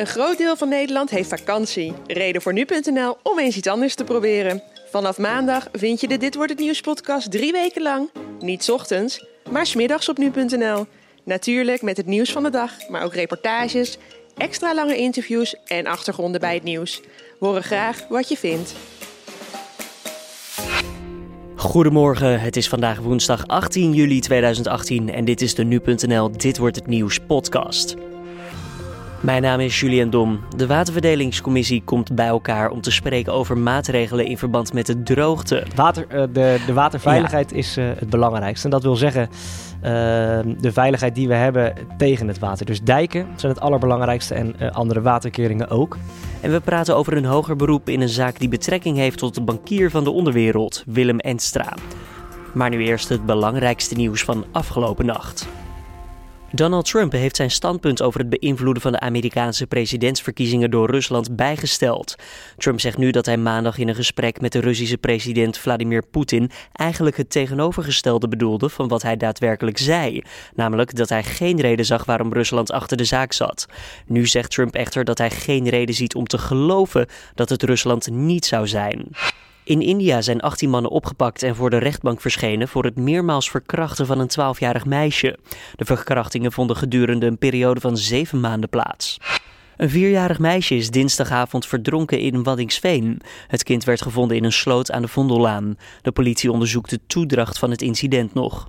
Een groot deel van Nederland heeft vakantie. Reden voor nu.nl om eens iets anders te proberen. Vanaf maandag vind je de Dit Wordt Het Nieuws podcast drie weken lang. Niet ochtends, maar 's middags op nu.nl. Natuurlijk met het nieuws van de dag, maar ook reportages, extra lange interviews en achtergronden bij het nieuws. Horen graag wat je vindt. Goedemorgen, het is vandaag woensdag 18 juli 2018 en dit is de Nu.nl Dit Wordt Het Nieuws podcast. Mijn naam is Julian Dom. De Waterverdelingscommissie komt bij elkaar om te spreken over maatregelen in verband met de droogte. Water, uh, de, de waterveiligheid is uh, het belangrijkste. En dat wil zeggen uh, de veiligheid die we hebben tegen het water. Dus dijken zijn het allerbelangrijkste en andere waterkeringen ook. En we praten over een hoger beroep in een zaak die betrekking heeft tot de bankier van de onderwereld, Willem Enstra. Maar nu eerst het belangrijkste nieuws van afgelopen nacht. Donald Trump heeft zijn standpunt over het beïnvloeden van de Amerikaanse presidentsverkiezingen door Rusland bijgesteld. Trump zegt nu dat hij maandag in een gesprek met de Russische president Vladimir Poetin eigenlijk het tegenovergestelde bedoelde van wat hij daadwerkelijk zei. Namelijk dat hij geen reden zag waarom Rusland achter de zaak zat. Nu zegt Trump echter dat hij geen reden ziet om te geloven dat het Rusland niet zou zijn. In India zijn 18 mannen opgepakt en voor de rechtbank verschenen voor het meermaals verkrachten van een 12-jarig meisje. De verkrachtingen vonden gedurende een periode van 7 maanden plaats. Een vierjarig meisje is dinsdagavond verdronken in Waddingsveen. Het kind werd gevonden in een sloot aan de Vondellaan. De politie onderzoekt de toedracht van het incident nog.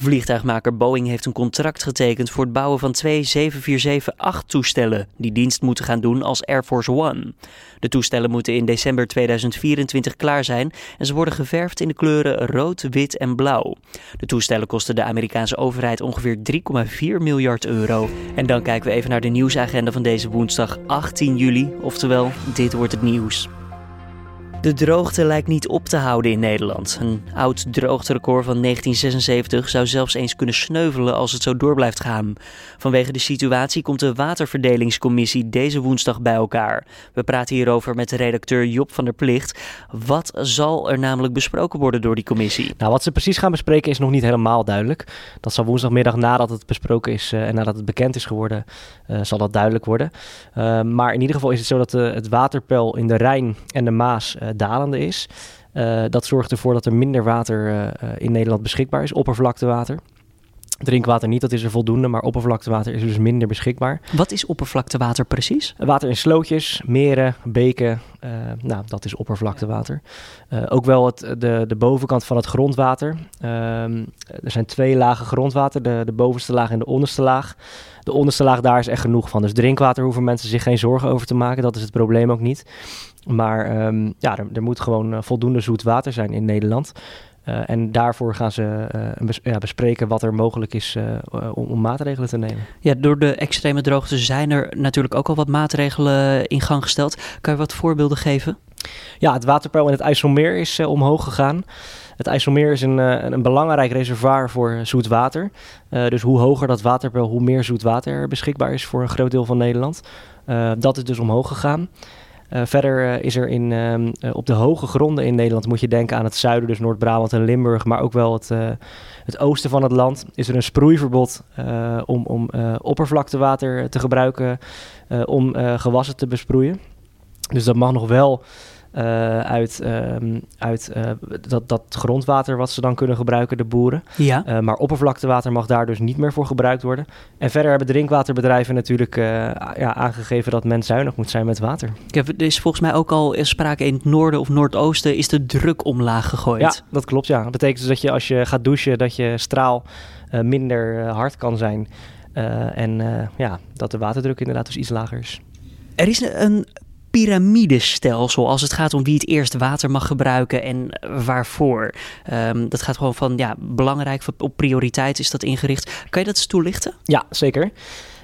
Vliegtuigmaker Boeing heeft een contract getekend voor het bouwen van twee 747-8-toestellen die dienst moeten gaan doen als Air Force One. De toestellen moeten in december 2024 klaar zijn en ze worden geverfd in de kleuren rood, wit en blauw. De toestellen kosten de Amerikaanse overheid ongeveer 3,4 miljard euro. En dan kijken we even naar de nieuwsagenda van deze woensdag 18 juli, oftewel dit wordt het nieuws. De droogte lijkt niet op te houden in Nederland. Een oud droogterecord van 1976 zou zelfs eens kunnen sneuvelen als het zo door blijft gaan. Vanwege de situatie komt de Waterverdelingscommissie deze woensdag bij elkaar. We praten hierover met de redacteur Job van der Plicht. Wat zal er namelijk besproken worden door die commissie? Nou, wat ze precies gaan bespreken is nog niet helemaal duidelijk. Dat zal woensdagmiddag nadat het besproken is uh, en nadat het bekend is geworden, uh, zal dat duidelijk worden. Uh, maar in ieder geval is het zo dat het waterpeil in de Rijn en de Maas dalende is. Uh, dat zorgt ervoor dat er minder water uh, in Nederland beschikbaar is, oppervlaktewater. Drinkwater niet, dat is er voldoende, maar oppervlaktewater is dus minder beschikbaar. Wat is oppervlaktewater precies? Water in slootjes, meren, beken, uh, nou, dat is oppervlaktewater. Uh, ook wel het, de, de bovenkant van het grondwater. Uh, er zijn twee lagen grondwater, de, de bovenste laag en de onderste laag. De onderste laag, daar is echt genoeg van. Dus drinkwater hoeven mensen zich geen zorgen over te maken, dat is het probleem ook niet. Maar um, ja, er, er, moet gewoon voldoende zoet water zijn in Nederland. Uh, en daarvoor gaan ze uh, bes ja, bespreken wat er mogelijk is uh, om, om, maatregelen te nemen. Ja, door de extreme droogte zijn er natuurlijk ook al wat maatregelen in gang gesteld. Kan je wat voorbeelden geven? Ja, het waterpeil in het IJsselmeer is omhoog gegaan. Het IJsselmeer is een, een belangrijk reservoir voor zoet water. dus hoe hoger dat waterpeil, hoe meer zoet water er beschikbaar is voor een groot deel van Nederland. dat is dus omhoog gegaan. Uh, verder uh, is er in, uh, op de hoge gronden in Nederland, moet je denken aan het zuiden, dus Noord-Brabant en Limburg, maar ook wel het, het oosten van het land, is er een sproeiverbod om, om oppervlaktewater te gebruiken om gewassen te besproeien. Dus dat mag nog wel uh, uit, um, uit uh, dat, dat grondwater wat ze dan kunnen gebruiken, de boeren. Ja. Uh, maar oppervlaktewater mag daar dus niet meer voor gebruikt worden. En verder hebben drinkwaterbedrijven natuurlijk ja, aangegeven dat men zuinig moet zijn met water. er is volgens mij ook al sprake in het noorden of noordoosten is de druk omlaag gegooid. Ja, dat klopt ja. Dat betekent dus dat je als je gaat douchen, dat je straal minder hard kan zijn. en ja, dat de waterdruk inderdaad dus iets lager is. Er is een piramidestelsel als het gaat om wie het eerst water mag gebruiken en waarvoor. Um, dat gaat gewoon van ja, belangrijk, op prioriteit is dat ingericht. Kan je dat eens toelichten? Ja, zeker.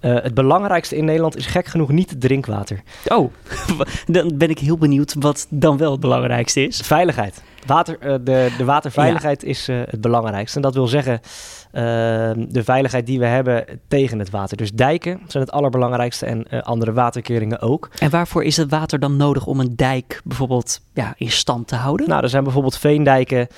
Uh, het belangrijkste in Nederland is gek genoeg niet drinkwater. Oh, dan ben ik heel benieuwd wat dan wel het belangrijkste is. Veiligheid. Water, uh, de, de waterveiligheid is uh, het belangrijkste. En dat wil zeggen Ehm, de veiligheid die we hebben tegen het water. Dus dijken zijn het allerbelangrijkste en andere waterkeringen ook. En waarvoor is het water dan nodig om een dijk bijvoorbeeld ja, in stand te houden? Nou, er zijn bijvoorbeeld veendijken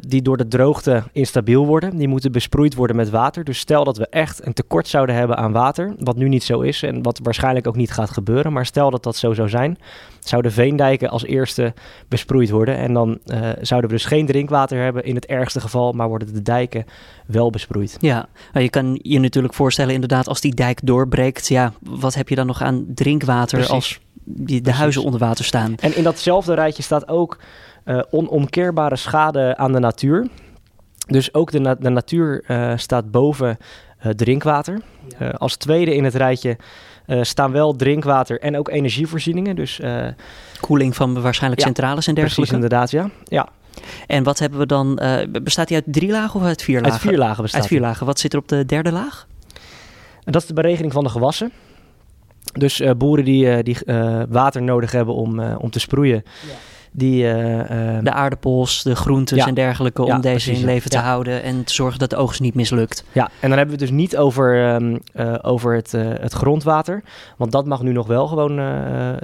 die door de droogte instabiel worden. Die moeten besproeid worden met water. Dus stel dat we echt een tekort zouden hebben aan water, wat nu niet zo is en wat waarschijnlijk ook niet gaat gebeuren, maar stel dat dat zo zou zijn, zouden veendijken als eerste besproeid worden. En dan zouden we dus geen drinkwater hebben in het ergste geval, maar worden de dijken wel besproeid. Ja, nou, je kan je natuurlijk voorstellen inderdaad als die dijk doorbreekt, ja, wat heb je dan nog aan drinkwater Precies. als de Precies. huizen onder water staan? En in datzelfde rijtje staat ook uh, onomkeerbare schade aan de natuur. Dus ook de, na de natuur uh, staat boven uh, drinkwater. Ja. als tweede in het rijtje staan wel drinkwater en ook energievoorzieningen. Dus, Koeling van waarschijnlijk ja, centrales en dergelijke. Precies, inderdaad, ja. ja. En wat hebben we dan? bestaat die uit drie lagen of uit vier lagen? Uit vier lagen bestaat Uit vier lagen. Wat zit er op de derde laag? Dat is de beregening van de gewassen. Dus boeren die, die water nodig hebben om, om te sproeien... Ja die, uh, de aardappels, de groentes en dergelijke, om deze in leven te houden en te zorgen dat de oogst niet mislukt. Ja, en dan hebben we het dus niet over, um, uh, over het, uh, het grondwater, want dat mag nu nog wel gewoon,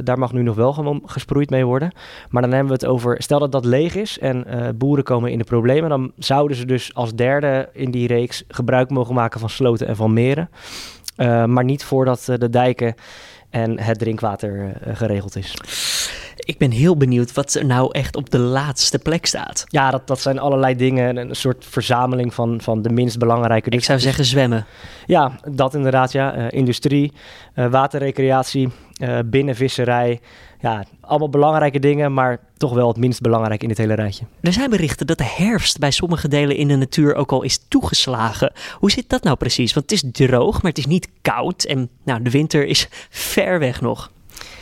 daar mag nu nog wel gewoon gesproeid mee worden. Maar dan hebben we het over, stel dat dat leeg is en boeren komen in de problemen, dan zouden ze dus als derde in die reeks gebruik mogen maken van sloten en van meren. maar niet voordat de dijken en het drinkwater geregeld is ik ben heel benieuwd wat er nou echt op de laatste plek staat. Ja, dat, dat zijn allerlei dingen. Een soort verzameling van, van de minst belangrijke. Ik zou zeggen zwemmen. Ja, dat inderdaad. Ja. Uh, industrie, uh, waterrecreatie, uh, binnenvisserij. Ja, allemaal belangrijke dingen, maar toch wel het minst belangrijk in dit hele rijtje. Er zijn berichten dat de herfst bij sommige delen in de natuur ook al is toegeslagen. Hoe zit dat nou precies? Want het is droog, maar het is niet koud. En nou, de winter is ver weg nog.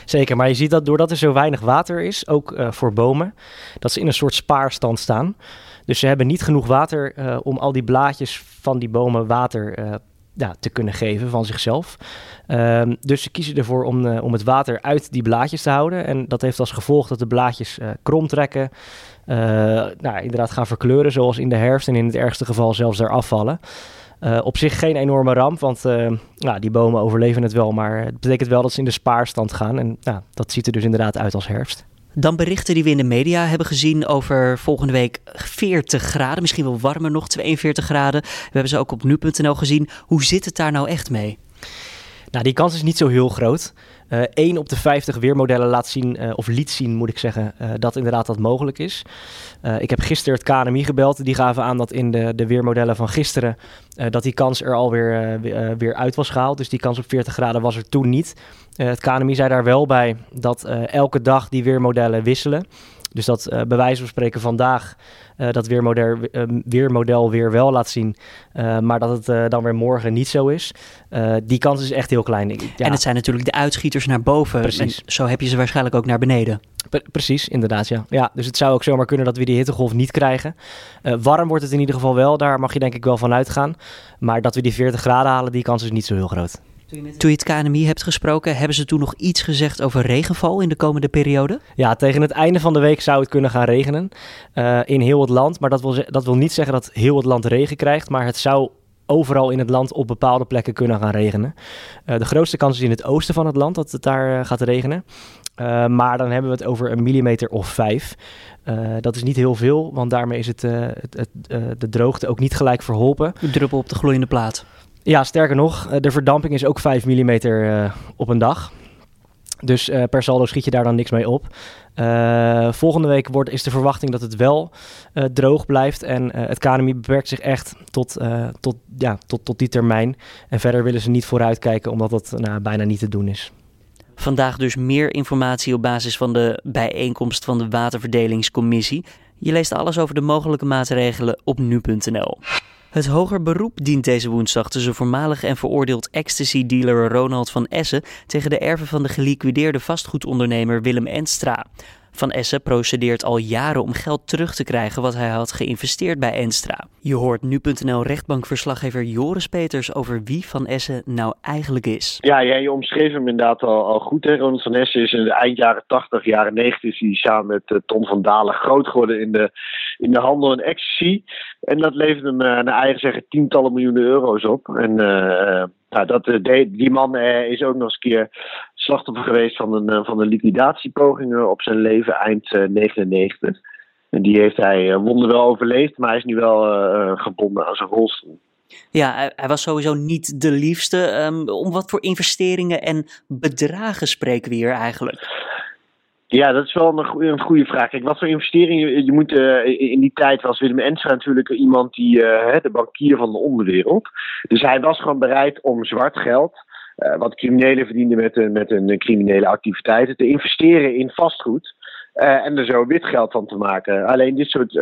Zeker, maar je ziet dat doordat er zo weinig water is, ook uh, voor bomen, dat ze in een soort spaarstand staan. Dus ze hebben niet genoeg water uh, om al die blaadjes van die bomen water ja, te kunnen geven van zichzelf. Um, dus ze kiezen ervoor om, om het water uit die blaadjes te houden. En dat heeft als gevolg dat de blaadjes krom trekken, nou, inderdaad gaan verkleuren, zoals in de herfst en in het ergste geval zelfs eraf vallen. Uh, op zich geen enorme ramp, want uh, nou, die bomen overleven het wel. Maar het betekent wel dat ze in de spaarstand gaan. En nou, dat ziet er dus inderdaad uit als herfst. Dan berichten die we in de media hebben gezien over volgende week 40 graden. Misschien wel warmer nog, 42 graden. We hebben ze ook op nu.nl gezien. Hoe zit het daar nou echt mee? Nou, die kans is niet zo heel groot. Uh, eh, 1 op de 50 weermodellen laat zien, uh, of liet zien moet ik zeggen, uh, dat inderdaad dat mogelijk is. ik heb gisteren het KNMI gebeld. Die gaven aan dat in de, de weermodellen van gisteren, dat die kans er alweer weer, weer uit was gehaald. Dus die kans op 40 graden was er toen niet. het KNMI zei daar wel bij dat elke dag die weermodellen wisselen. Dus dat uh, bij wijze van spreken vandaag uh, dat weermodel, uh, weermodel weer wel laat zien, maar dat het dan weer morgen niet zo is. die kans is echt heel klein. Ja. En het zijn natuurlijk de uitschieters naar boven. Precies. En zo heb je ze waarschijnlijk ook naar beneden. precies, inderdaad, ja. ja. Dus het zou ook zomaar kunnen dat we die hittegolf niet krijgen. warm wordt het in ieder geval wel, daar mag je denk ik wel van uitgaan. Maar dat we die 40 graden halen, die kans is niet zo heel groot. Toen je het KNMI hebt gesproken, hebben ze toen nog iets gezegd over regenval in de komende periode? Ja, tegen het einde van de week zou het kunnen gaan regenen uh, in heel het land. Maar dat wil, dat wil niet zeggen dat heel het land regen krijgt, maar het zou overal in het land op bepaalde plekken kunnen gaan regenen. Uh, de grootste kans is in het oosten van het land dat het daar uh, gaat regenen. Uh, maar dan hebben we het over een millimeter of vijf. dat is niet heel veel, want daarmee is het, het, het de droogte ook niet gelijk verholpen. Een druppel op de gloeiende plaat. Ja, sterker nog, eh, de verdamping is ook 5 mm uh, op een dag. Dus uh, per saldo schiet je daar dan niks mee op. Volgende week wordt, is de verwachting dat het wel droog blijft. En het KNMI beperkt zich echt tot, tot, ja, tot, tot die termijn. En verder willen ze niet vooruitkijken, omdat dat nou, bijna niet te doen is. Vandaag dus meer informatie op basis van de bijeenkomst van de Waterverdelingscommissie. Je leest alles over de mogelijke maatregelen op nu.nl. Het hoger beroep dient deze woensdag tussen voormalig en veroordeeld ecstasy-dealer Ronald van Essen tegen de erven van de geliquideerde vastgoedondernemer Willem Enstra. Van Essen procedeert al jaren om geld terug te krijgen wat hij had geïnvesteerd bij Enstra. Je hoort nu.nl rechtbankverslaggever Joris Peters over wie Van Essen nou eigenlijk is. Ja, ja je omschreef hem inderdaad al, goed. Hè? Van Essen is in de eind jaren 80, jaren 90 is hij samen met uh, Tom van Dalen groot geworden in de, in de handel en ecstasy. En dat levert hem uh, naar eigen zeggen tientallen miljoenen euro's op. En uh, nou, dat, die man is ook nog eens een keer slachtoffer geweest van een, van een liquidatiepoging op zijn leven eind 99. En die heeft hij wonderwel overleefd, maar hij is nu wel gebonden aan zijn rolstoel. Ja, hij was sowieso niet de liefste. Um, om wat voor investeringen en bedragen spreken we hier eigenlijk? Ja, dat is wel een, goede, een goede vraag. Kijk, wat voor investeringen je moet. Uh, in die tijd was Willem Enstra natuurlijk iemand die. Uh, de bankier van de onderwereld. Dus hij was gewoon bereid om zwart geld. Uh, wat criminelen verdienden met, met hun criminele activiteiten. te investeren in vastgoed. en er zo wit geld van te maken. Alleen dit soort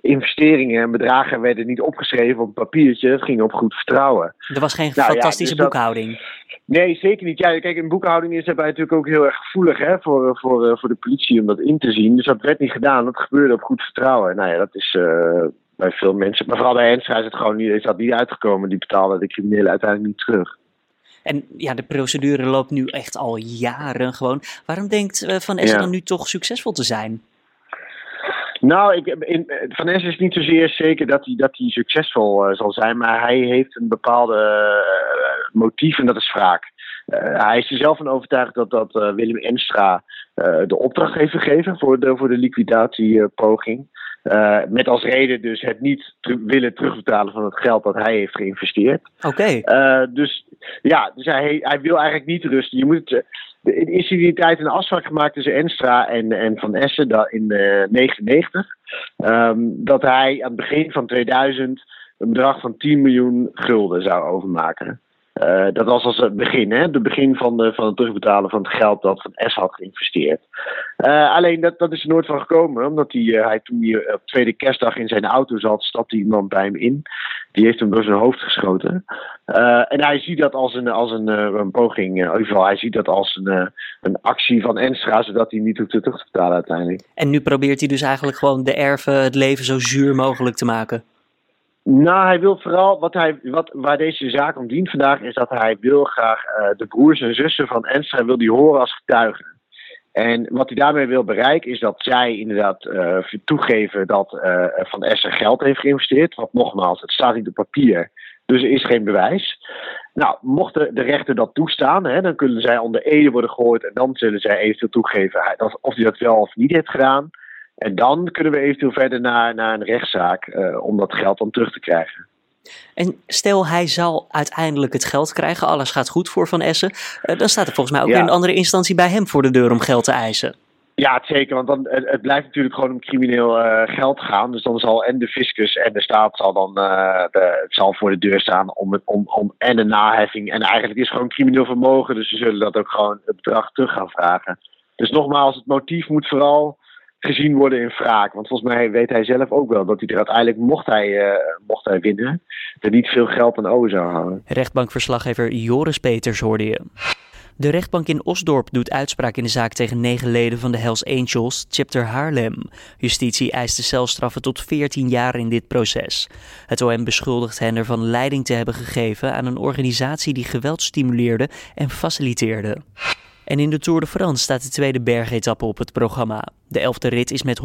investeringen en bedragen werden niet opgeschreven op een papiertje. Het ging op goed vertrouwen. Er was geen nou, fantastische ja, dus boekhouding. nee, zeker niet. Ja, kijk, een boekhouding is daarbij natuurlijk ook heel erg gevoelig hè, voor, voor, eh, voor de politie om dat in te zien. Dus dat werd niet gedaan. Dat gebeurde op goed vertrouwen. Nou ja, dat is uh, bij veel mensen. Maar vooral bij Enstra is het gewoon niet, is dat niet uitgekomen. Die betaalden de criminelen uiteindelijk niet terug. En ja, de procedure loopt nu echt al jaren gewoon. Waarom denkt Van Essen dan nu toch succesvol te zijn? Nou, ik, in, Van Essen is niet zozeer zeker dat hij, dat hij succesvol uh, zal zijn, maar hij heeft een bepaalde uh, motief en dat is wraak. Uh, hij is er zelf van overtuigd dat, dat Willem Enstra de opdracht heeft gegeven voor de, voor de liquidatiepoging. met als reden dus het niet willen terugbetalen van het geld dat hij heeft geïnvesteerd. Oké. dus ja, dus hij, hij wil eigenlijk niet rusten. Je moet het, in die tijd een afspraak gemaakt tussen Enstra en, en Van Essen dat in 1999. Uh, um, dat hij aan het begin van 2000 een bedrag van 10 miljoen gulden zou overmaken. Uh, dat was als het begin, hè? het begin van, de, van het terugbetalen van het geld dat Van S had geïnvesteerd. Uh, alleen dat, dat is er nooit van gekomen, omdat hij, uh, hij toen hij op tweede kerstdag in zijn auto zat, stapte iemand bij hem in. Die heeft hem door zijn hoofd geschoten. en hij ziet dat als een, als een poging, in ieder geval, hij ziet dat als een, een actie van Enstra, zodat hij niet hoeft terug te betalen uiteindelijk. En nu probeert hij dus eigenlijk gewoon de erven het leven zo zuur mogelijk te maken. Nou, hij wil vooral, wat hij, wat, waar deze zaak om dient vandaag, is dat hij wil graag uh, de broers en zussen van Enstra wil die horen als getuigen. En wat hij daarmee wil bereiken is dat zij inderdaad uh, toegeven dat uh, Van Essen geld heeft geïnvesteerd. Want nogmaals, het staat niet op papier, dus er is geen bewijs. Nou, mochten de rechter dat toestaan, hè, dan kunnen zij onder ede worden gehoord en dan zullen zij eventueel toegeven of hij dat wel of niet heeft gedaan. En dan kunnen we eventueel verder naar, naar een rechtszaak uh, om dat geld dan terug te krijgen. En stel hij zal uiteindelijk het geld krijgen, alles gaat goed voor Van Essen, uh, dan staat er volgens mij ook ja. een andere instantie bij hem voor de deur om geld te eisen. Ja, zeker, want dan, het, het blijft natuurlijk gewoon om crimineel uh, geld gaan. Dus dan zal en de fiscus en de staat zal dan de, het zal voor de deur staan om, om, om en de naheffing. En eigenlijk is het gewoon crimineel vermogen, dus ze zullen dat ook gewoon het bedrag terug gaan vragen. Dus nogmaals, het motief moet vooral gezien worden in wraak. Want volgens mij weet hij zelf ook wel dat hij er uiteindelijk, mocht hij, uh, mocht hij winnen, er niet veel geld aan over zou houden. Rechtbankverslaggever Joris Peters hoorde je. De rechtbank in Osdorp doet uitspraak in de zaak tegen negen leden van de Hells Angels, chapter Haarlem. Justitie eist de celstraffen tot 14 jaar in dit proces. Het OM beschuldigt hen ervan leiding te hebben gegeven aan een organisatie die geweld stimuleerde en faciliteerde. En in de Tour de France staat de tweede bergetappe op het programma. De elfde rit is met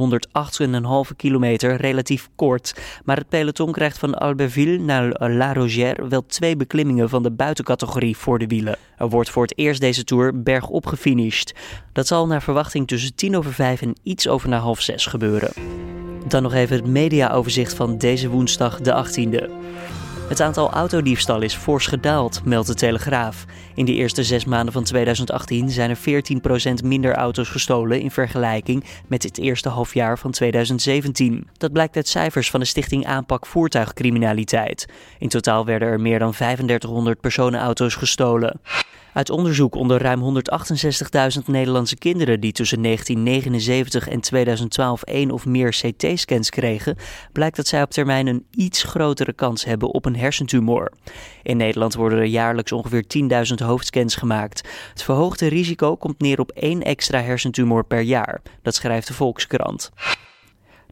108,5 kilometer relatief kort, maar het peloton krijgt van Albertville naar La Rogère wel twee beklimmingen van de buitencategorie voor de wielen. Er wordt voor het eerst deze Tour bergop gefinished. Dat zal naar verwachting tussen 10 over 5 en iets over na half 6 gebeuren. Dan nog even het mediaoverzicht van deze woensdag de 18e. Het aantal autodiefstallen is fors gedaald, meldt de Telegraaf. In de eerste zes maanden van 2018 zijn er 14% minder auto's gestolen in vergelijking met het eerste halfjaar van 2017. Dat blijkt uit cijfers van de Stichting Aanpak Voertuigcriminaliteit. In totaal werden er meer dan 3500 personenauto's gestolen. Uit onderzoek onder ruim 168.000 Nederlandse kinderen die tussen 1979 en 2012 één of meer CT-scans kregen, blijkt dat zij op termijn een iets grotere kans hebben op een hersentumor. In Nederland worden er jaarlijks ongeveer 10.000 hoofdscans gemaakt. Het verhoogde risico komt neer op één extra hersentumor per jaar, dat schrijft de Volkskrant.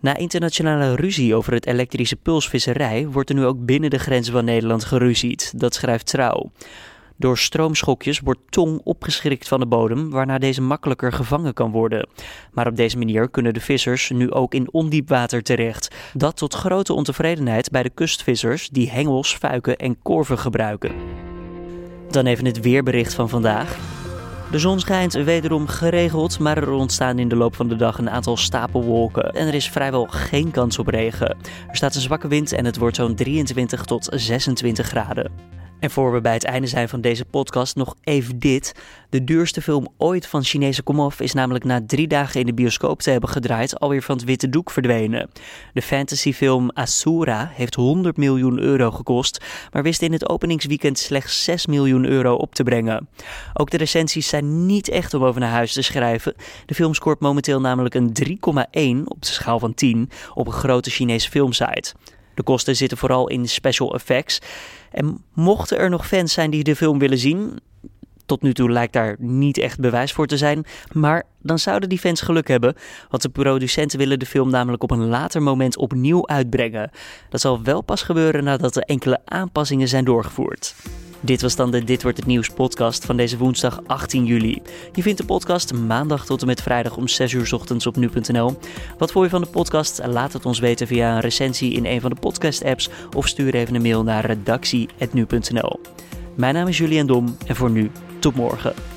Na internationale ruzie over het elektrische pulsvisserij wordt er nu ook binnen de grenzen van Nederland geruzied. Dat schrijft Trouw. Door stroomschokjes wordt tong opgeschrikt van de bodem, waarna deze makkelijker gevangen kan worden. Maar op deze manier kunnen de vissers nu ook in ondiep water terecht. Dat tot grote ontevredenheid bij de kustvissers die hengels, fuiken en korven gebruiken. Dan even het weerbericht van vandaag. De zon schijnt wederom geregeld, maar er ontstaan in de loop van de dag een aantal stapelwolken en er is vrijwel geen kans op regen. Er staat een zwakke wind en het wordt zo'n 23 tot 26 graden. En voor we bij het einde zijn van deze podcast, nog even dit. De duurste film ooit van Chinese komaf is namelijk na drie dagen in de bioscoop te hebben gedraaid alweer van het witte doek verdwenen. De fantasyfilm Asura heeft 100 miljoen euro gekost, maar wist in het openingsweekend slechts 6 miljoen euro op te brengen. Ook de recensies zijn niet echt om over naar huis te schrijven. De film scoort momenteel namelijk een 3,1 op de schaal van 10 op een grote Chinese filmsite. De kosten zitten vooral in special effects. En mochten er nog fans zijn die de film willen zien, tot nu toe lijkt daar niet echt bewijs voor te zijn. Maar dan zouden die fans geluk hebben. Want de producenten willen de film namelijk op een later moment opnieuw uitbrengen. Dat zal wel pas gebeuren nadat er enkele aanpassingen zijn doorgevoerd. Dit was dan de Dit wordt het nieuws podcast van deze woensdag 18 juli. Je vindt de podcast maandag tot en met vrijdag om 6 uur ochtends op nu.nl. Wat vond je van de podcast? Laat het ons weten via een recensie in een van de podcast apps of stuur even een mail naar redactie.nu.nl. Mijn naam is Julian Dom en voor nu tot morgen.